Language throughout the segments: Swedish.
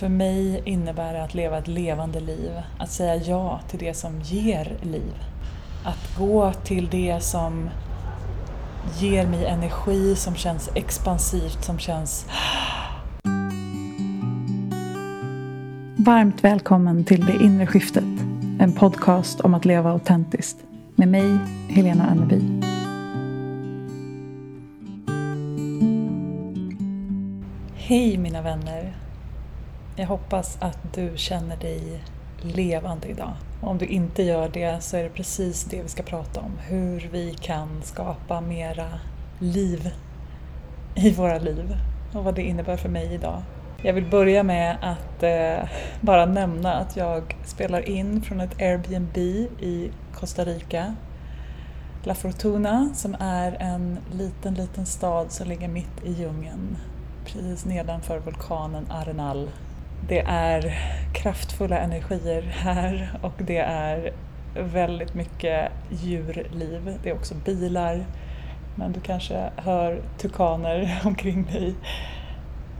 För mig innebär det att leva ett levande liv, att säga ja till det som ger liv. Att gå till det som ger mig energi, som känns expansivt, som känns... Varmt välkommen till Det inre skiftet, en podcast om att leva autentiskt. Med mig, Helena Anneby. Hej mina vänner! Jag hoppas att du känner dig levande idag. Om du inte gör det så är det precis det vi ska prata om. Hur vi kan skapa mera liv i våra liv och vad det innebär för mig idag. Jag vill börja med att eh, bara nämna att jag spelar in från ett Airbnb i Costa Rica. La Fortuna som är en liten, liten stad som ligger mitt i djungeln precis nedanför vulkanen Arenal det är kraftfulla energier här och det är väldigt mycket djurliv. Det är också bilar, men du kanske hör tukaner omkring dig,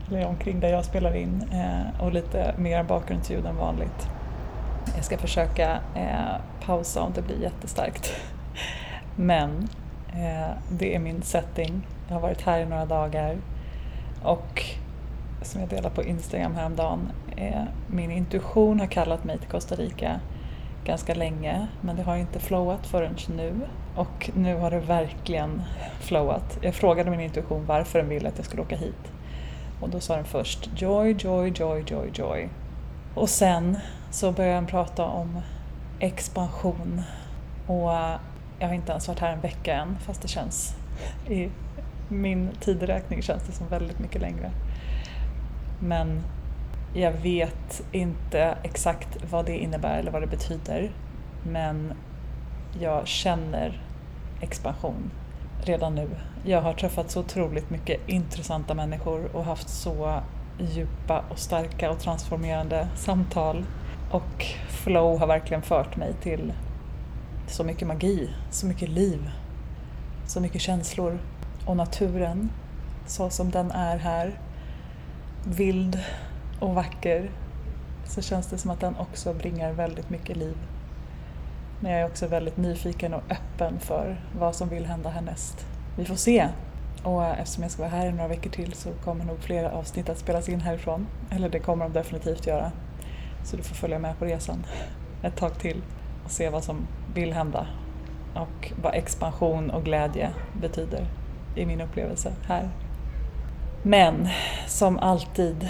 eller omkring där jag spelar in eh, och lite mer bakgrundsljud än vanligt. Jag ska försöka eh, pausa om det blir jättestarkt. Men eh, det är min setting. Jag har varit här i några dagar och som jag delade på Instagram häromdagen är, min intuition har kallat mig till Costa Rica ganska länge men det har inte flowat förrän nu. Och nu har det verkligen flowat. Jag frågade min intuition varför den ville att jag skulle åka hit. Och då sa den först joy, joy, joy, joy, joy. Och sen så började den prata om expansion. Och jag har inte ens varit här en vecka än fast det känns i min tideräkning känns det som väldigt mycket längre. Men jag vet inte exakt vad det innebär eller vad det betyder. Men jag känner expansion redan nu. Jag har träffat så otroligt mycket intressanta människor och haft så djupa och starka och transformerande samtal. Och flow har verkligen fört mig till så mycket magi, så mycket liv, så mycket känslor. Och naturen, så som den är här, vild och vacker så känns det som att den också bringar väldigt mycket liv. Men jag är också väldigt nyfiken och öppen för vad som vill hända härnäst. Vi får se. Och eftersom jag ska vara här i några veckor till så kommer nog flera avsnitt att spelas in härifrån. Eller det kommer de definitivt göra. Så du får följa med på resan ett tag till och se vad som vill hända och vad expansion och glädje betyder i min upplevelse här. Men som alltid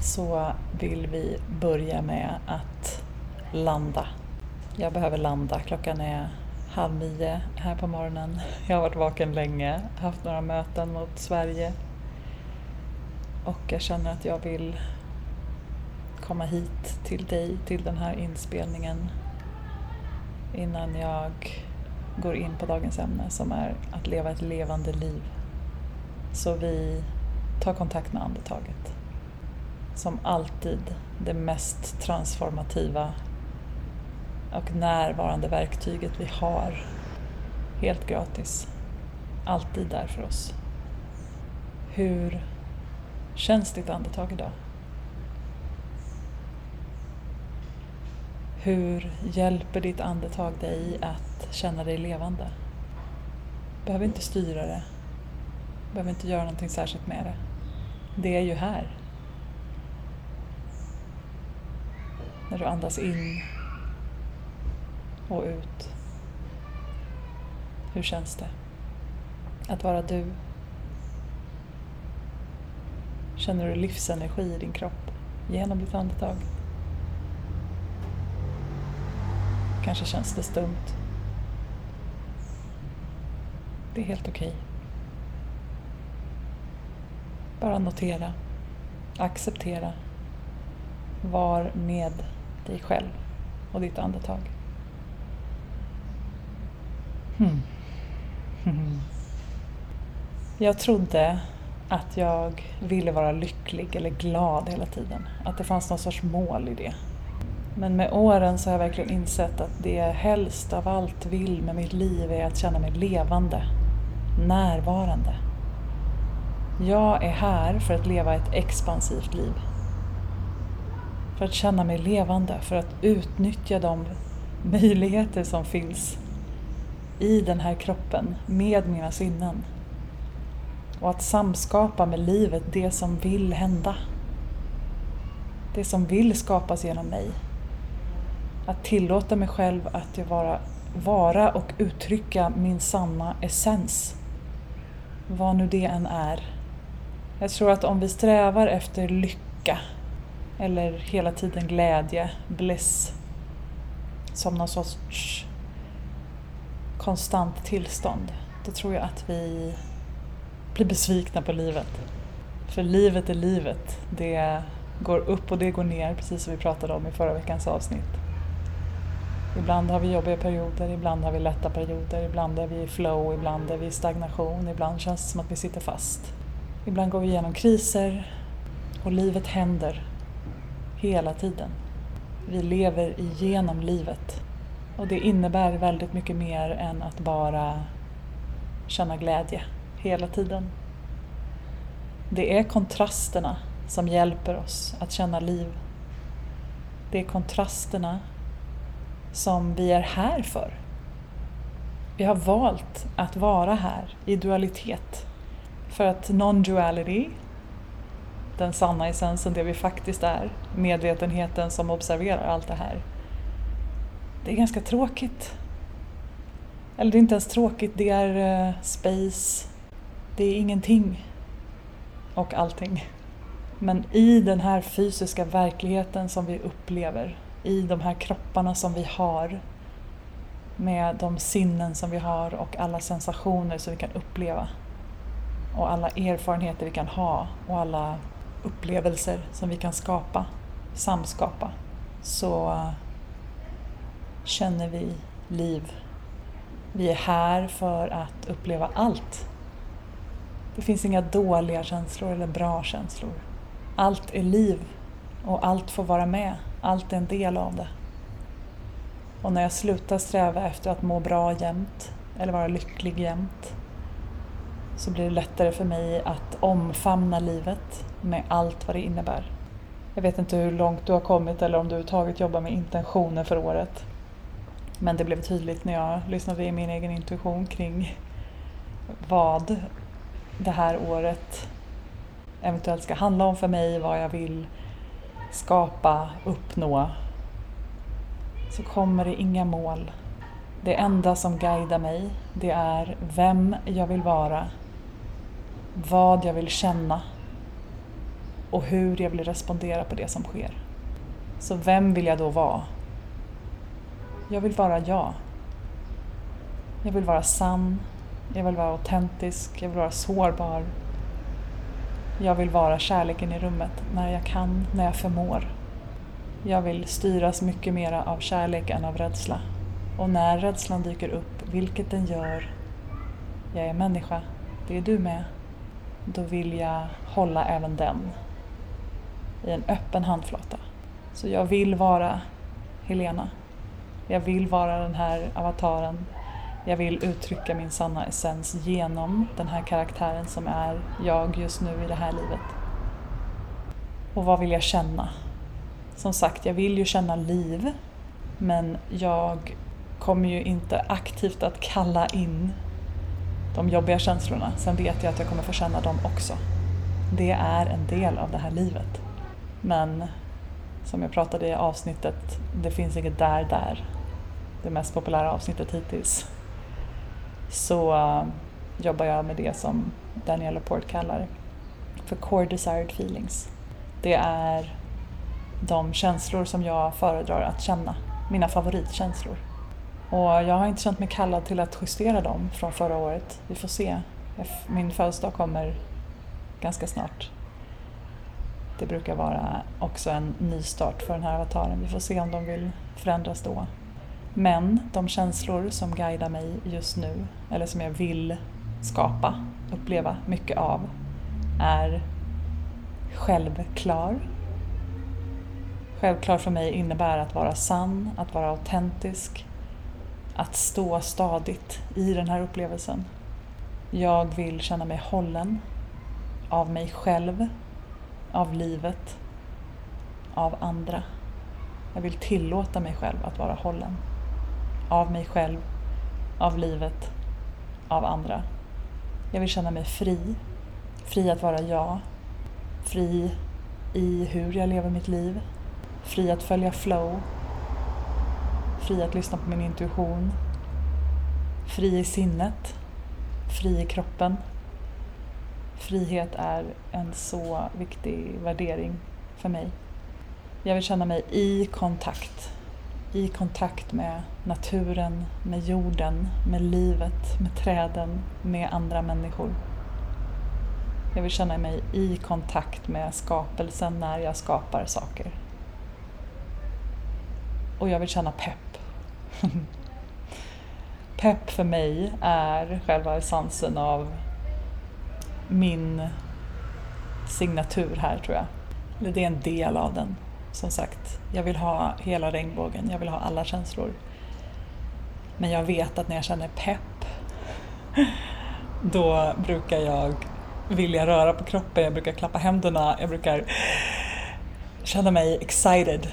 så vill vi börja med att landa. Jag behöver landa. Klockan är halv nio här på morgonen. Jag har varit vaken länge, haft några möten mot Sverige och jag känner att jag vill komma hit till dig, till den här inspelningen innan jag går in på dagens ämne som är att leva ett levande liv. Så vi tar kontakt med andetaget som alltid det mest transformativa och närvarande verktyget vi har. Helt gratis. Alltid där för oss. Hur känns ditt andetag idag? Hur hjälper ditt andetag dig att känna dig levande? behöver inte styra det. behöver inte göra någonting särskilt med det. Det är ju här. När du andas in och ut. Hur känns det? Att vara du. Känner du livsenergi i din kropp genom ditt andetag? Kanske känns det stumt. Det är helt okej. Okay. Bara notera, acceptera, var med dig själv och ditt andetag. Hmm. Jag trodde att jag ville vara lycklig eller glad hela tiden. Att det fanns någon sorts mål i det. Men med åren så har jag verkligen insett att det jag helst av allt vill med mitt liv är att känna mig levande, närvarande. Jag är här för att leva ett expansivt liv. För att känna mig levande, för att utnyttja de möjligheter som finns i den här kroppen med mina sinnen. Och att samskapa med livet det som vill hända. Det som vill skapas genom mig. Att tillåta mig själv att vara, vara och uttrycka min sanna essens. Vad nu det än är. Jag tror att om vi strävar efter lycka eller hela tiden glädje, bliss, som någon sorts konstant tillstånd, då tror jag att vi blir besvikna på livet. För livet är livet. Det går upp och det går ner, precis som vi pratade om i förra veckans avsnitt. Ibland har vi jobbiga perioder, ibland har vi lätta perioder, ibland är vi i flow, ibland är vi i stagnation, ibland känns det som att vi sitter fast. Ibland går vi igenom kriser och livet händer hela tiden. Vi lever igenom livet och det innebär väldigt mycket mer än att bara känna glädje hela tiden. Det är kontrasterna som hjälper oss att känna liv. Det är kontrasterna som vi är här för. Vi har valt att vara här i dualitet. För att non-duality, den sanna essensen, det vi faktiskt är, medvetenheten som observerar allt det här, det är ganska tråkigt. Eller det är inte ens tråkigt, det är eh, space, det är ingenting och allting. Men i den här fysiska verkligheten som vi upplever, i de här kropparna som vi har, med de sinnen som vi har och alla sensationer som vi kan uppleva och alla erfarenheter vi kan ha och alla upplevelser som vi kan skapa, samskapa, så eh, känner vi liv. Vi är här för att uppleva allt. Det finns inga dåliga känslor eller bra känslor. Allt är liv och allt får vara med. Allt är en del av det. Och när jag slutar sträva efter att må bra jämt eller vara lycklig jämt så blir det lättare för mig att omfamna livet med allt vad det innebär. Jag vet inte hur långt du har kommit eller om du överhuvudtaget jobbar med intentioner för året. Men det blev tydligt när jag lyssnade i min egen intuition kring vad det här året eventuellt ska handla om för mig, vad jag vill skapa, uppnå. Så kommer det inga mål. Det enda som guidar mig, det är vem jag vill vara, vad jag vill känna och hur jag vill respondera på det som sker. Så vem vill jag då vara? Jag vill vara jag. Jag vill vara sann. Jag vill vara autentisk. Jag vill vara sårbar. Jag vill vara kärleken i rummet när jag kan, när jag förmår. Jag vill styras mycket mera av kärlek än av rädsla. Och när rädslan dyker upp, vilket den gör, jag är människa, det är du med, då vill jag hålla även den i en öppen handflata. Så jag vill vara Helena. Jag vill vara den här avataren. Jag vill uttrycka min sanna essens genom den här karaktären som är jag just nu i det här livet. Och vad vill jag känna? Som sagt, jag vill ju känna liv, men jag kommer ju inte aktivt att kalla in de jobbiga känslorna. Sen vet jag att jag kommer få känna dem också. Det är en del av det här livet. Men som jag pratade i avsnittet, det finns inget där där det mest populära avsnittet hittills, så uh, jobbar jag med det som Daniel Laporte kallar för core desired feelings. Det är de känslor som jag föredrar att känna, mina favoritkänslor. Och jag har inte känt mig kallad till att justera dem från förra året. Vi får se. Min födelsedag kommer ganska snart. Det brukar vara också en ny start för den här avataren. Vi får se om de vill förändras då. Men de känslor som guidar mig just nu, eller som jag vill skapa, uppleva mycket av, är självklar. Självklar för mig innebär att vara sann, att vara autentisk, att stå stadigt i den här upplevelsen. Jag vill känna mig hållen av mig själv, av livet. av andra. Jag vill tillåta mig själv att vara hållen. Av mig själv, av livet, av andra. Jag vill känna mig fri. Fri att vara jag. Fri i hur jag lever mitt liv. Fri att följa flow. Fri att lyssna på min intuition. Fri i sinnet. Fri i kroppen. Frihet är en så viktig värdering för mig. Jag vill känna mig i kontakt. I kontakt med naturen, med jorden, med livet, med träden, med andra människor. Jag vill känna mig i kontakt med skapelsen när jag skapar saker. Och jag vill känna pepp. pepp för mig är själva essensen av min signatur här tror jag. Eller det är en del av den. Som sagt, jag vill ha hela regnbågen, jag vill ha alla känslor. Men jag vet att när jag känner pepp, då brukar jag vilja röra på kroppen, jag brukar klappa händerna, jag brukar känna mig excited.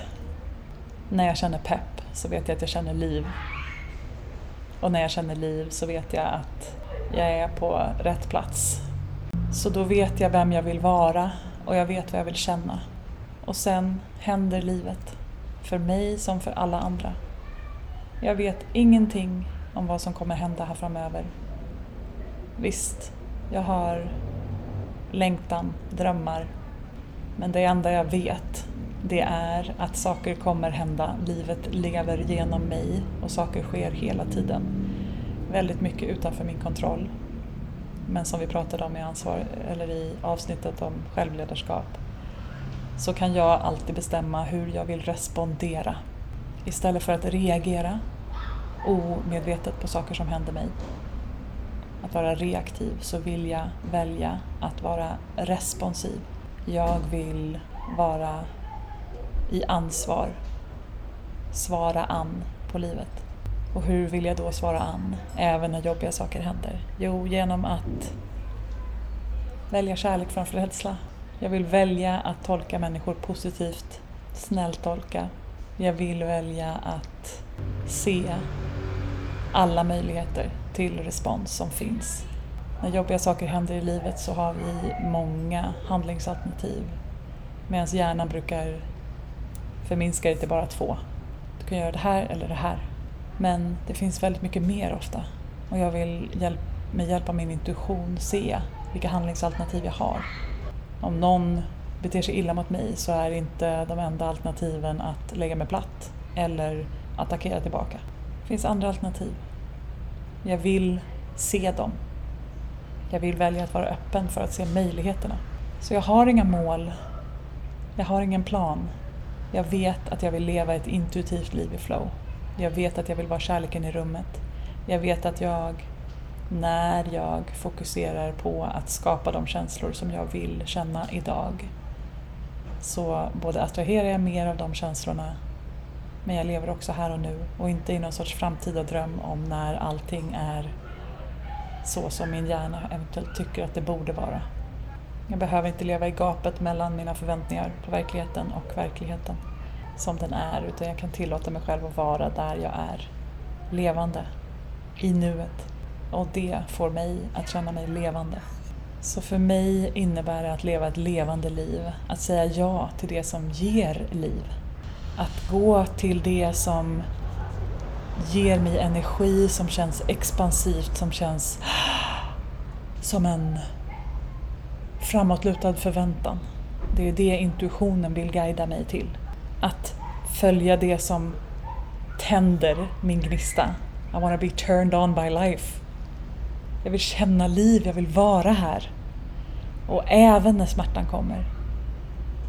När jag känner pepp så vet jag att jag känner liv. Och när jag känner liv så vet jag att jag är på rätt plats. Så då vet jag vem jag vill vara och jag vet vad jag vill känna. Och sen händer livet. För mig som för alla andra. Jag vet ingenting om vad som kommer hända här framöver. Visst, jag har längtan, drömmar. Men det enda jag vet, det är att saker kommer hända. Livet lever genom mig och saker sker hela tiden. Väldigt mycket utanför min kontroll. Men som vi pratade om i, ansvar, eller i avsnittet om självledarskap så kan jag alltid bestämma hur jag vill respondera. Istället för att reagera omedvetet på saker som händer mig. Att vara reaktiv så vill jag välja att vara responsiv. Jag vill vara i ansvar, svara an på livet. Och hur vill jag då svara an, även när jobbiga saker händer? Jo, genom att välja kärlek framför rädsla. Jag vill välja att tolka människor positivt, snälltolka. Jag vill välja att se alla möjligheter till respons som finns. När jobbiga saker händer i livet så har vi många handlingsalternativ medan hjärnan brukar förminska det till bara två. Du kan göra det här eller det här. Men det finns väldigt mycket mer ofta och jag vill med hjälp av min intuition se vilka handlingsalternativ jag har om någon beter sig illa mot mig så är inte de enda alternativen att lägga mig platt eller attackera tillbaka. Det finns andra alternativ. Jag vill se dem. Jag vill välja att vara öppen för att se möjligheterna. Så jag har inga mål. Jag har ingen plan. Jag vet att jag vill leva ett intuitivt liv i flow. Jag vet att jag vill vara kärleken i rummet. Jag vet att jag när jag fokuserar på att skapa de känslor som jag vill känna idag. Så både attraherar jag mer av de känslorna men jag lever också här och nu och inte i någon sorts framtida dröm om när allting är så som min hjärna eventuellt tycker att det borde vara. Jag behöver inte leva i gapet mellan mina förväntningar på verkligheten och verkligheten som den är utan jag kan tillåta mig själv att vara där jag är. Levande. I nuet. Och det får mig att känna mig levande. Så för mig innebär det att leva ett levande liv, att säga ja till det som ger liv. Att gå till det som ger mig energi, som känns expansivt, som känns som en framåtlutad förväntan. Det är det intuitionen vill guida mig till. Att följa det som tänder min gnista. I wanna be turned on by life. Jag vill känna liv, jag vill vara här. Och även när smärtan kommer.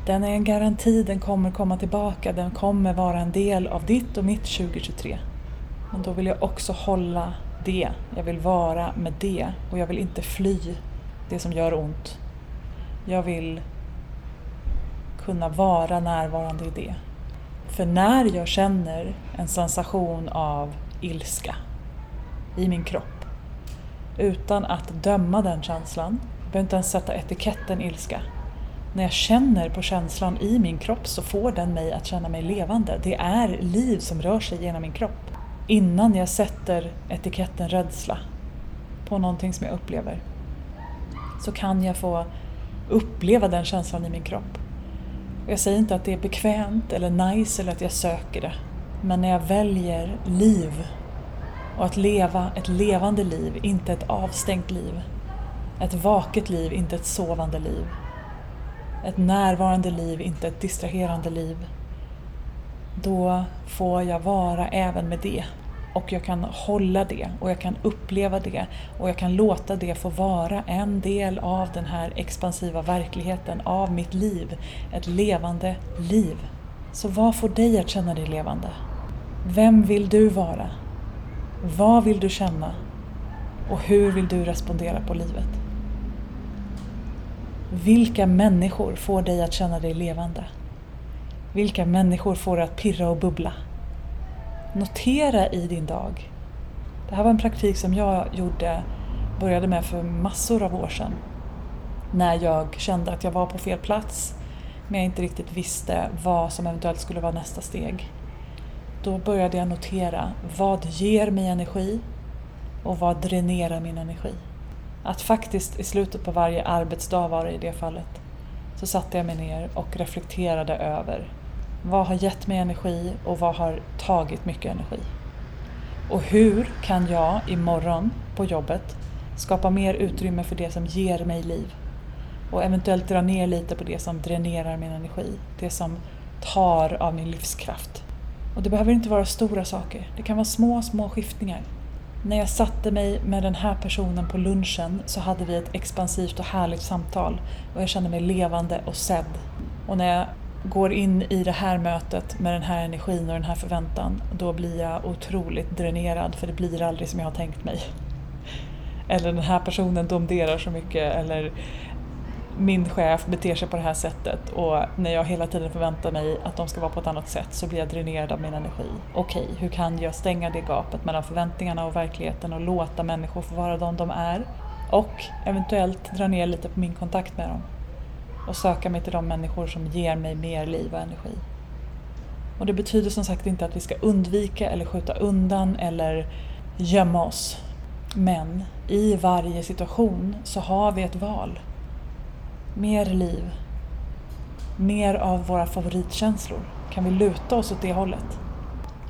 Den är en garanti, den kommer komma tillbaka, den kommer vara en del av ditt och mitt 2023. Men då vill jag också hålla det, jag vill vara med det och jag vill inte fly det som gör ont. Jag vill kunna vara närvarande i det. För när jag känner en sensation av ilska i min kropp utan att döma den känslan. Jag behöver inte ens sätta etiketten ilska. När jag känner på känslan i min kropp så får den mig att känna mig levande. Det är liv som rör sig genom min kropp. Innan jag sätter etiketten rädsla på någonting som jag upplever så kan jag få uppleva den känslan i min kropp. Jag säger inte att det är bekvämt eller nice eller att jag söker det. Men när jag väljer liv och att leva ett levande liv, inte ett avstängt liv. Ett vaket liv, inte ett sovande liv. Ett närvarande liv, inte ett distraherande liv. Då får jag vara även med det. Och jag kan hålla det och jag kan uppleva det och jag kan låta det få vara en del av den här expansiva verkligheten, av mitt liv. Ett levande liv. Så vad får dig att känna dig levande? Vem vill du vara? Vad vill du känna? Och hur vill du respondera på livet? Vilka människor får dig att känna dig levande? Vilka människor får dig att pirra och bubbla? Notera i din dag. Det här var en praktik som jag gjorde, började med för massor av år sedan. När jag kände att jag var på fel plats, men jag inte riktigt visste vad som eventuellt skulle vara nästa steg. Då började jag notera vad ger mig energi och vad dränerar min energi. Att faktiskt i slutet på varje arbetsdag var det i det fallet, så satte jag mig ner och reflekterade över vad har gett mig energi och vad har tagit mycket energi? Och hur kan jag imorgon på jobbet skapa mer utrymme för det som ger mig liv? Och eventuellt dra ner lite på det som dränerar min energi, det som tar av min livskraft. Och det behöver inte vara stora saker, det kan vara små, små skiftningar. När jag satte mig med den här personen på lunchen så hade vi ett expansivt och härligt samtal och jag kände mig levande och sedd. Och när jag går in i det här mötet med den här energin och den här förväntan, då blir jag otroligt dränerad för det blir aldrig som jag har tänkt mig. Eller den här personen domderar så mycket eller min chef beter sig på det här sättet och när jag hela tiden förväntar mig att de ska vara på ett annat sätt så blir jag dränerad av min energi. Okej, okay, hur kan jag stänga det gapet mellan förväntningarna och verkligheten och låta människor få vara de de är? Och eventuellt dra ner lite på min kontakt med dem och söka mig till de människor som ger mig mer liv och energi. Och det betyder som sagt inte att vi ska undvika eller skjuta undan eller gömma oss. Men i varje situation så har vi ett val. Mer liv. Mer av våra favoritkänslor. Kan vi luta oss åt det hållet?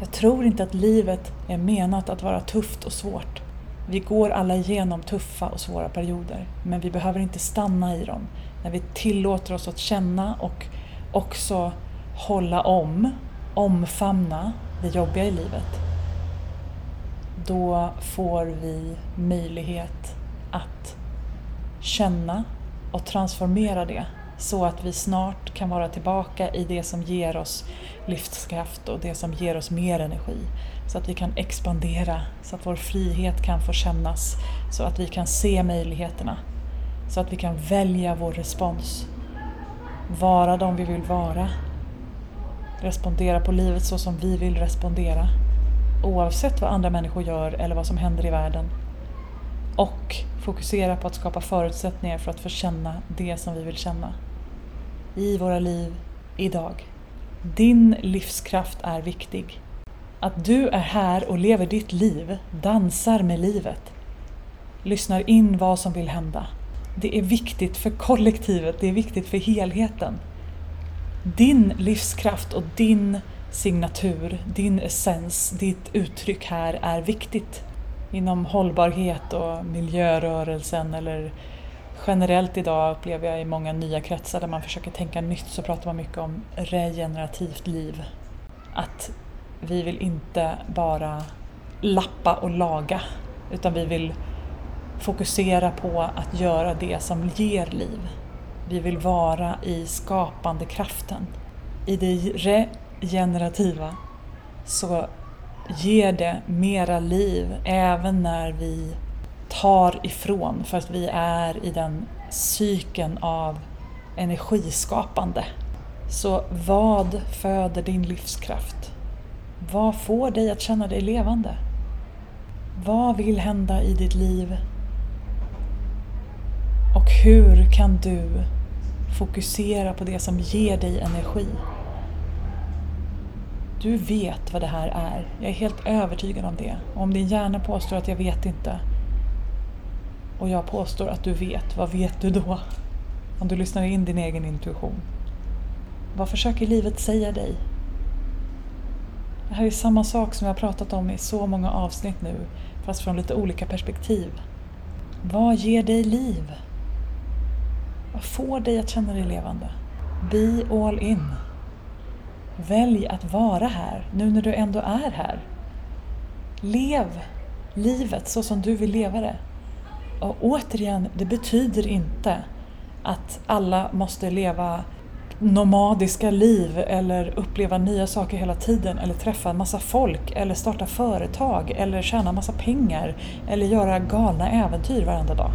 Jag tror inte att livet är menat att vara tufft och svårt. Vi går alla igenom tuffa och svåra perioder, men vi behöver inte stanna i dem när vi tillåter oss att känna och också hålla om, omfamna det jobbiga i livet, då får vi möjlighet att känna och transformera det så att vi snart kan vara tillbaka i det som ger oss livskraft och det som ger oss mer energi. Så att vi kan expandera, så att vår frihet kan få kännas, så att vi kan se möjligheterna så att vi kan välja vår respons. Vara de vi vill vara. Respondera på livet så som vi vill respondera. Oavsett vad andra människor gör eller vad som händer i världen. Och fokusera på att skapa förutsättningar för att få känna det som vi vill känna. I våra liv, idag. Din livskraft är viktig. Att du är här och lever ditt liv, dansar med livet. Lyssnar in vad som vill hända det är viktigt för kollektivet, det är viktigt för helheten. Din livskraft och din signatur, din essens, ditt uttryck här är viktigt. Inom hållbarhet och miljörörelsen eller generellt idag upplever jag i många nya kretsar där man försöker tänka nytt så pratar man mycket om regenerativt liv. Att vi vill inte bara lappa och laga utan vi vill fokusera på att göra det som ger liv. Vi vill vara i skapande kraften. I det regenerativa så ger det mera liv även när vi tar ifrån för att vi är i den cykeln av energiskapande. Så vad föder din livskraft? Vad får dig att känna dig levande? Vad vill hända i ditt liv och hur kan du Fokusera på det som ger dig energi. Du vet vad det här är. Jag är helt övertygad om det. Och om din hjärna påstår att jag vet inte och jag påstår att du vet, vad vet du då? Om du lyssnar in din egen intuition. Vad försöker livet säga dig? Det här är samma sak som jag har pratat om i så många avsnitt nu, fast från lite olika perspektiv. Vad ger dig liv? Vad får dig att känna dig levande? Be all in. Välj att vara här, nu när du ändå är här. Lev livet så som du vill leva det. Och återigen, det betyder inte att alla måste leva nomadiska liv eller uppleva nya saker hela tiden eller träffa en massa folk eller starta företag eller tjäna massa pengar eller göra galna äventyr varenda dag.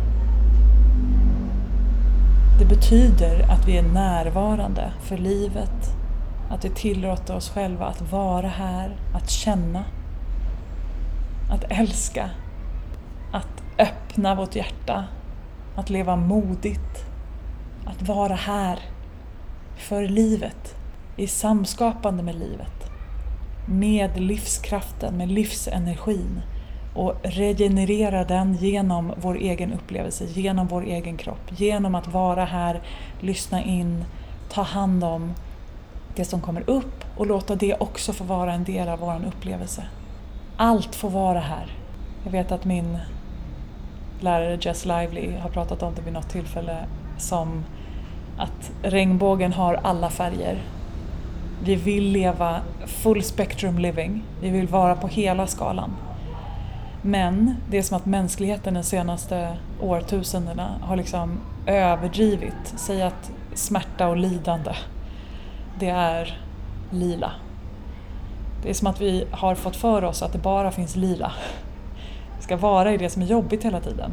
Det betyder att vi är närvarande för livet, att vi tillåter oss själva att vara här, att känna, att älska, att öppna vårt hjärta, att leva modigt, att vara här för livet, i samskapande med livet, med livskraften, med livsenergin och regenerera den genom vår egen upplevelse, genom vår egen kropp, genom att vara här, lyssna in, ta hand om det som kommer upp och låta det också få vara en del av vår upplevelse. Allt får vara här. Jag vet att min lärare Jess Lively har pratat om det vid något tillfälle som att regnbågen har alla färger. Vi vill leva full spectrum living. Vi vill vara på hela skalan. Men det är som att mänskligheten de senaste årtusendena har liksom överdrivit. Säg att smärta och lidande, det är lila. Det är som att vi har fått för oss att det bara finns lila. Det ska vara i det som är jobbigt hela tiden.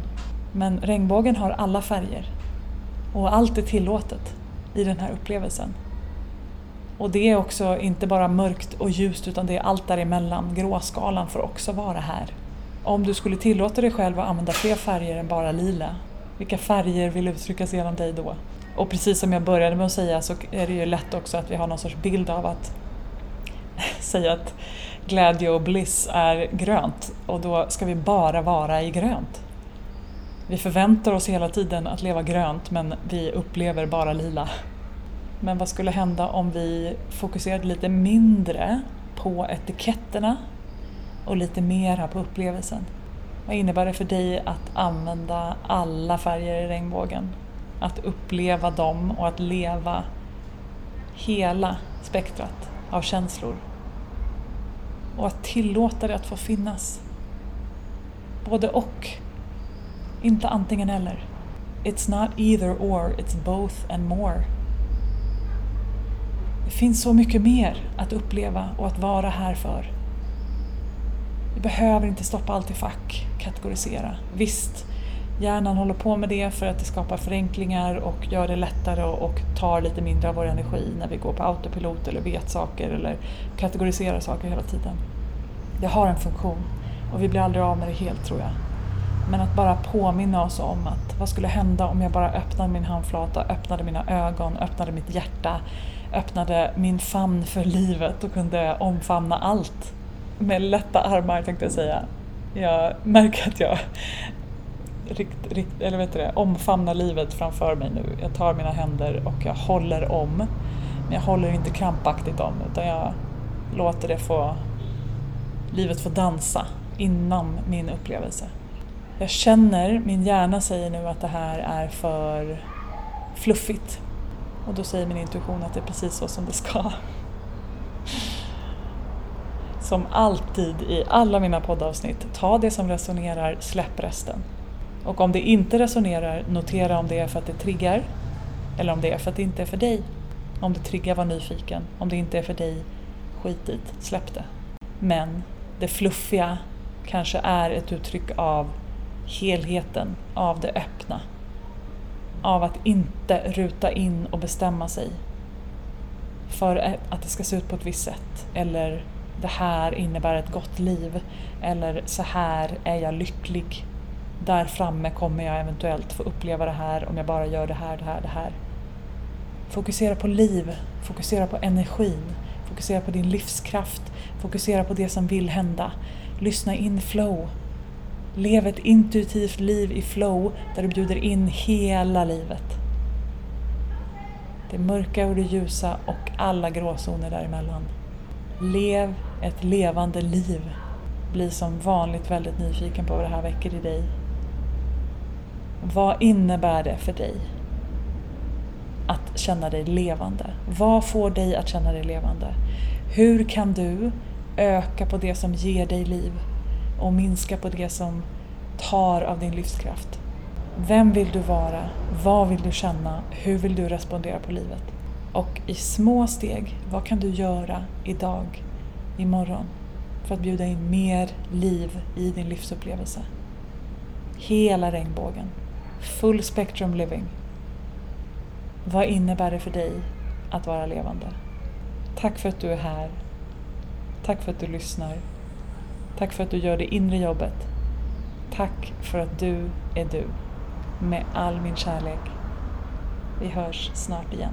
Men regnbågen har alla färger. Och allt är tillåtet i den här upplevelsen. Och det är också inte bara mörkt och ljust utan det är allt däremellan. Gråskalan får också vara här. Om du skulle tillåta dig själv att använda fler färger än bara lila, vilka färger vill uttryckas genom dig då? Och precis som jag började med att säga så är det ju lätt också att vi har någon sorts bild av att säga att glädje och bliss är grönt och då ska vi bara vara i grönt. Vi förväntar oss hela tiden att leva grönt men vi upplever bara lila. Men vad skulle hända om vi fokuserade lite mindre på etiketterna och lite mera på upplevelsen? Vad innebär det för dig att använda alla färger i regnbågen? Att uppleva dem och att leva hela spektrat av känslor. Och att tillåta det att få finnas. Både och inte antingen eller. It's not either or, it's both and more. Det finns så mycket mer att uppleva och att vara här för. Vi behöver inte stoppa allt i fack, kategorisera. Visst, hjärnan håller på med det för att det skapar förenklingar och gör det lättare och tar lite mindre av vår energi när vi går på autopilot eller vet saker eller kategoriserar saker hela tiden. Det har en funktion och vi blir aldrig av med det helt tror jag. Men att bara påminna oss om att vad skulle hända om jag bara öppnade min handflata, öppnade mina ögon, öppnade mitt hjärta, öppnade min famn för livet och kunde omfamna allt med lätta armar tänkte jag säga. Jag märker att jag rikt, rikt, eller vet det, omfamnar livet framför mig nu. Jag tar mina händer och jag håller om. Men jag håller inte krampaktigt om utan jag låter det få, livet få dansa innan min upplevelse. Jag känner, min hjärna säger nu att det här är för fluffigt. Och då säger min intuition att det är precis så som det ska. Som alltid i alla mina poddavsnitt, ta det som resonerar, släpp resten. Och om det inte resonerar, notera om det är för att det triggar eller om det är för att det inte är för dig. Om det triggar, var nyfiken. Om det inte är för dig, skit i släpp det. Men det fluffiga kanske är ett uttryck av helheten av det öppna. Av att inte ruta in och bestämma sig för att det ska se ut på ett visst sätt. Eller det här innebär ett gott liv. Eller så här är jag lycklig. Där framme kommer jag eventuellt få uppleva det här om jag bara gör det här, det här, det här. Fokusera på liv, fokusera på energin, fokusera på din livskraft, fokusera på det som vill hända. Lyssna in flow. Lev ett intuitivt liv i flow där du bjuder in hela livet. Det mörka och det ljusa och alla gråzoner däremellan. Lev ett levande liv. Bli som vanligt väldigt nyfiken på vad det här väcker i dig. Vad innebär det för dig att känna dig levande? Vad får dig att känna dig levande? Hur kan du öka på det som ger dig liv och minska på det som tar av din livskraft? Vem vill du vara? Vad vill du känna? Hur vill du respondera på livet? Och i små steg, vad kan du göra idag, imorgon, för att bjuda in mer liv i din livsupplevelse? Hela regnbågen. Full spectrum living. Vad innebär det för dig att vara levande? Tack för att du är här. Tack för att du lyssnar. Tack för att du gör det inre jobbet. Tack för att du är du. Med all min kärlek. Vi hörs snart igen.